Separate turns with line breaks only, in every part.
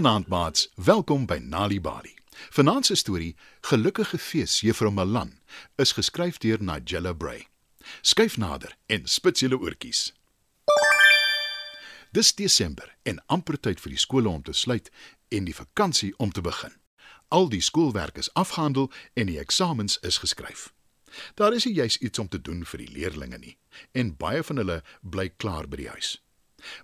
Goeienaand maats, welkom by Nali Bali. Vanaand se storie, Gelukkige Fees Juffrou Malan, is geskryf deur Nigella Bray. Skyf nader en spits julle oortjies. Dis Desember en amper tyd vir die skole om te sluit en die vakansie om te begin. Al die skoolwerk is afgehandel en die eksamens is geskryf. Daar is nie juis iets om te doen vir die leerdlinge nie en baie van hulle bly klaar by die huis.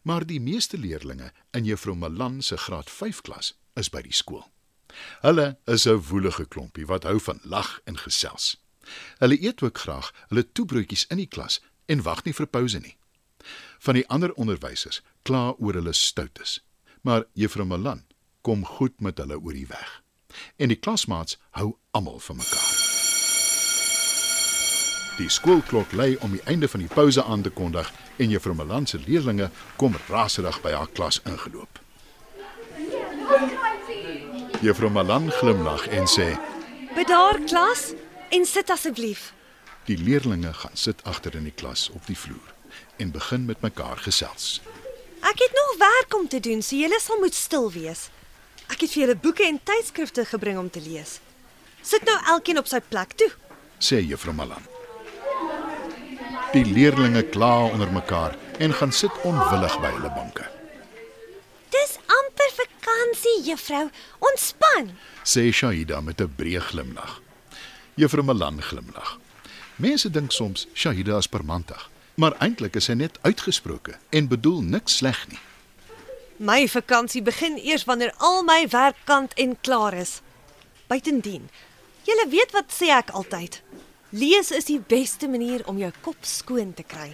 Maar die meeste leerdlinge in Juffrou Malan se graad 5 klas is by die skool. Hulle is 'n woelige klompie wat hou van lag en gesels. Hulle eet ook graag hulle toebroodjies in die klas en wag nie vir pouse nie. Van die ander onderwysers kla oor hulle stoutes, maar Juffrou Malan kom goed met hulle oor die weg. En die klasmaats hou almal van mekaar. Die skoolklok lui om die einde van die pouse aan te kondig en Juffrou Malan se leerlinge kom raserig by haar klas ingeloop. Juffrou Malan glimlag en sê:
Bedaar klas en sit asseblief.
"Die leerlinge gaan sit agter in die klas op die vloer en begin met mekaar gesels."
Ek het nog werk om te doen, so julle sal moet stil wees. Ek het vir julle boeke en tydskrifte gebring om te lees. Sit nou elkeen op sy plek toe.
sê Juffrou Malan. Die leerlinge kla onder mekaar en gaan sit onwillig by hulle banke.
Dis amper vakansie, juffrou. Ontspan.
sê Shahida met 'n breë glimlag. Juffrou Malan glimlag. Mense dink soms Shahida is permantig, maar eintlik is sy net uitgesproke en bedoel niks sleg nie.
My vakansie begin eers wanneer al my werk kant en klaar is. Buitendien, julle weet wat sê ek altyd. Lees is die beste manier om jou kop skoon te kry.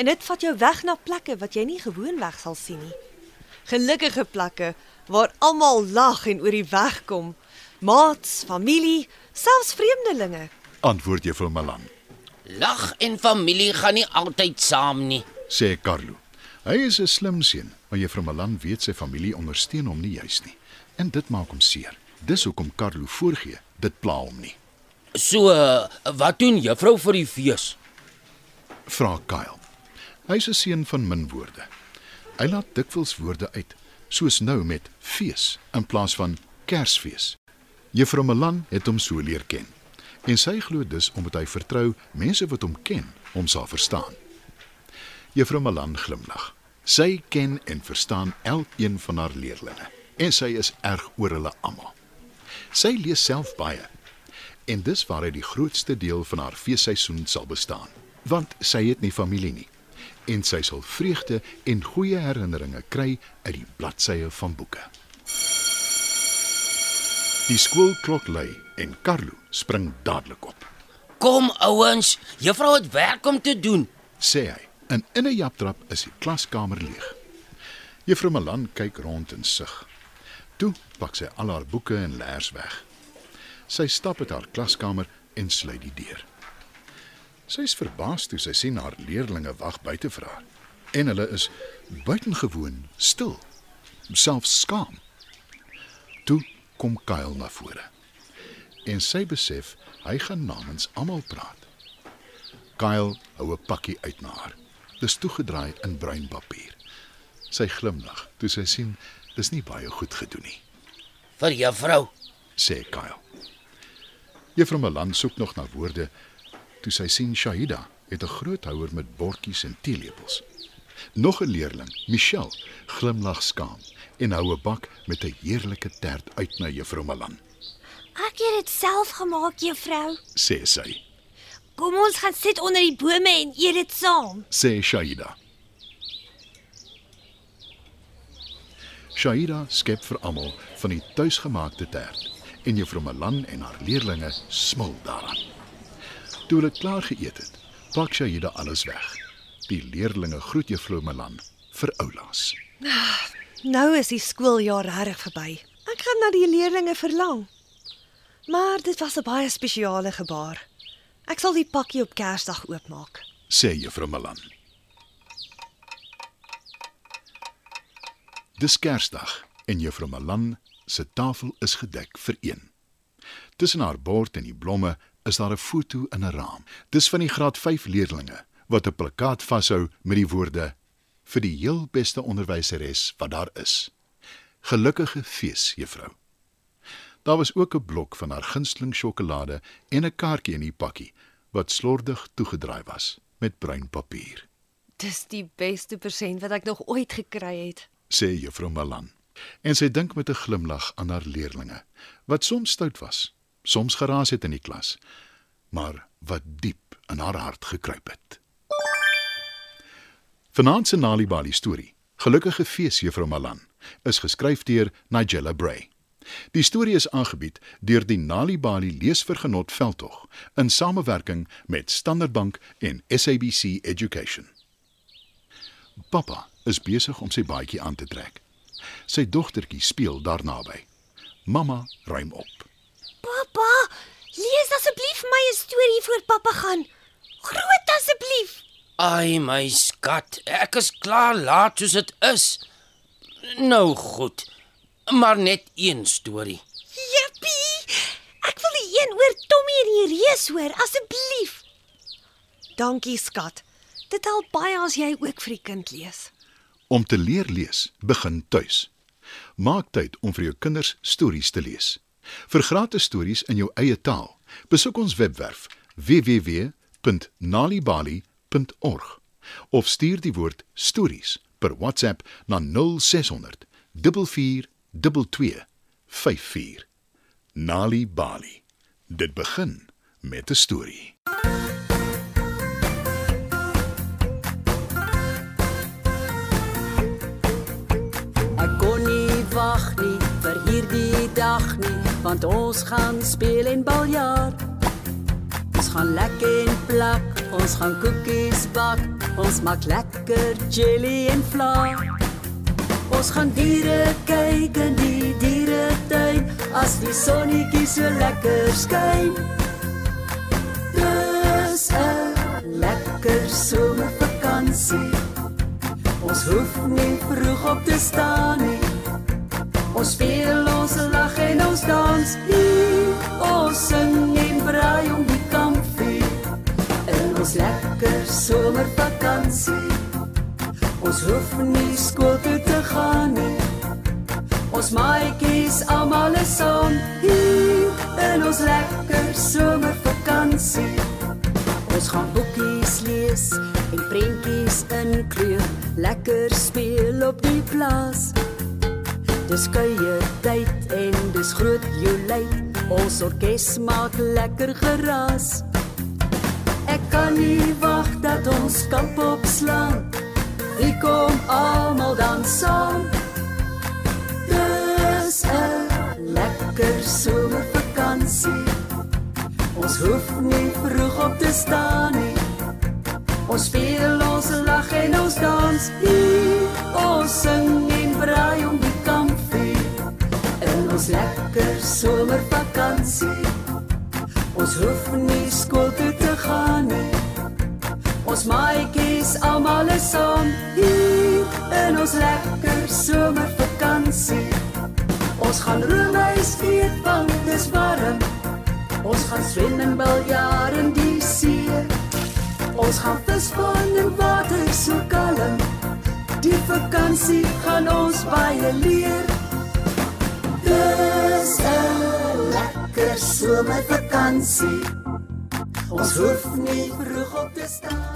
En dit vat jou weg na plekke wat jy nie gewoonweg sal sien nie. Gelukkige plekke waar almal lag en oor die weg kom. Maats, familie, selfs vreemdelinge.
Antwoord Juffrou Malan,
Lag en familie gaan nie altyd saam nie.
sê Carlo. Hy is 'n slim seun, maar Juffrou Malan weet sy familie ondersteun hom nie juis nie en dit maak hom seer. Dis hoekom Carlo voorgee dit pla hom nie.
So, uh, wat doen juffrou vir die fees?
Vra Kyle. Hy's 'n seun van min woorde. Hy laat dikwels woorde uit, soos nou met fees in plaas van Kersfees. Juffrou Malan het hom so leer ken. En sy glo dus omdat hy vertrou mense wat hom ken, hom sal verstaan. Juffrou Malan glimlag. Sy ken en verstaan elkeen van haar leerlinge en sy is erg oor hulle almal. Sy lees self baie en dis waaruit die grootste deel van haar feesseisoen sal bestaan, want sy het nie familie nie en sy sal vreugde en goeie herinneringe kry uit die bladsye van boeke. Die skoolklok lui en Carlo spring dadelik op,
Kom ouens, juffrou het werk om te doen.
sê hy. En in 'n japtrap is die klaskamer leeg. Juffrou Malan kyk rond en sug. Toe pak sy al haar boeke en leers weg. Sy stap uit haar klaskamer en sluit die deur. Sy is verbaas toe sy sien haar leerlinge wag buite vir haar en hulle is buitengewoon stil, selfs skaam. Toe kom Kyle na vore. En sy besef hy gaan namens almal praat. Kyle hou 'n pakkie uit na haar. Dis toegedraai in bruin papier. Sy glimlag toe sy sien dis nie baie goed gedoen nie,
Vir juffrou.
sê Kyle. Juffrou Malan soek nog na woorde toe sy sien Shahida het 'n groot houer met bordjies en teelepels. Nog 'n leerling, Michelle, glimlag skaam en hou 'n bak met 'n heerlike tert uit na Juffrou Malan,
Ek het dit self gemaak, juffrou.
sê sy.
Kom ons gaan sit onder die bome en eet dit saam.
sê Shaida. Shaida skep vir almal van die tuisgemaakte tert en Juffrou Malan en haar leerlinge smil daaraan. Toe hulle klaar geëet het, pak Shaida alles weg. Die leerlinge groet Juffrou Malan vir oulaas.
Nou is die skooljaar reg verby. Ek gaan na die leerlinge verlang. Maar dit was 'n baie spesiale gebaar. Ek sal die pakkie op Kersdag oopmaak.
sê Juffrou Malan. Dis Kersdag en Juffrou Malan se tafel is gedek vir een. Tussen haar bord en die blomme is daar 'n foto in 'n raam. Dis van die graad 5 leerdlinge wat 'n plakkaat vashou met die woorde vir die heel beste onderwyseres wat daar is. Gelukkige fees, juffrou. Daar was ook 'n blok van haar gunsteling sjokolade en 'n kaartjie in die pakkie wat slordig toegedraai was met bruin papier,
Dis die beste persent wat ek nog ooit gekry het.
sê juffrou Malan. En sy dink met 'n glimlag aan haar leerlinge wat soms stout was, soms geraas het in die klas, maar wat diep in haar hart gekruip het. Vanaand se Nalibali storie, Gelukkige fees juffrou Malan, is geskryf deur Nigella Bray. Die storie is aangebied deur die Nalibali Leesvergenot Veldtog in samewerking met Standard Bank en SABC Education. Pappa is besig om sy baadjie aan te trek. Sy dogtertjie speel daar naby. Mamma ruim op.
Pappa, lees asseblief my 'n storie voor pappa gaan. Groot asseblief.
Ai my skat, ek is klaar laat soos dit is. Nou goed. Maar net een storie.
Jippie. Ek wil die een oor Tommy en die reus hoor, asseblief.
Dankie, skat. Dit help baie as jy ook vir die kind lees.
Om te leer lees, begin tuis. Maak tyd om vir jou kinders stories te lees. Vir gratis stories in jou eie taal, besoek ons webwerf www.nalibali.org of stuur die woord stories per WhatsApp na 0600 44 22 54. Nali Bali. Dit begin met 'n storie.
Want ons gaan speel en biljart. Ons gaan lekker en plak, ons gaan koekies bak, ons maak lekker jelly en vla. Ons gaan diere kyk in die dieretuin as die sonnetjie so lekker skyn. Dis 'n lekker somervakansie. Ons hoef nie vroeg op te staan nie. Ons speel, ons lag en ons dans hier. Ons sing en braai om die kampvuur. In ons lekker somervakansie. Ons hoef nie skool toe te gaan nie. Ons maatjies almal is saam hier in ons lekker somervakansie. Ons gaan boekies lees en prentjies inkleur, lekker speel op die plaas. Dis kuier tyd en dis groot joelei. Ons orkes maak lekker geraas. Ek kan nie wag dat ons kamp opslaan. Wie kom almal dan saam? Dis 'n lekker somervakansie. Ons hoef nie vroeg op te staan nie. Ons speel, ons lag en ons dans hier. Lekker somervakansie. Ons hoef nie skool toe te gaan nie. Ons maatjies almal is saam hier in ons lekker somervakansie. Ons gaan roemuis eet want dis warm. Ons gaan swem en biljart in die see. Ons gaan visvang in water so kalm. Die vakansie gaan ons baie leer. Dis 'n lekker somervakansie. Ons hoef nie vroeg op te staan.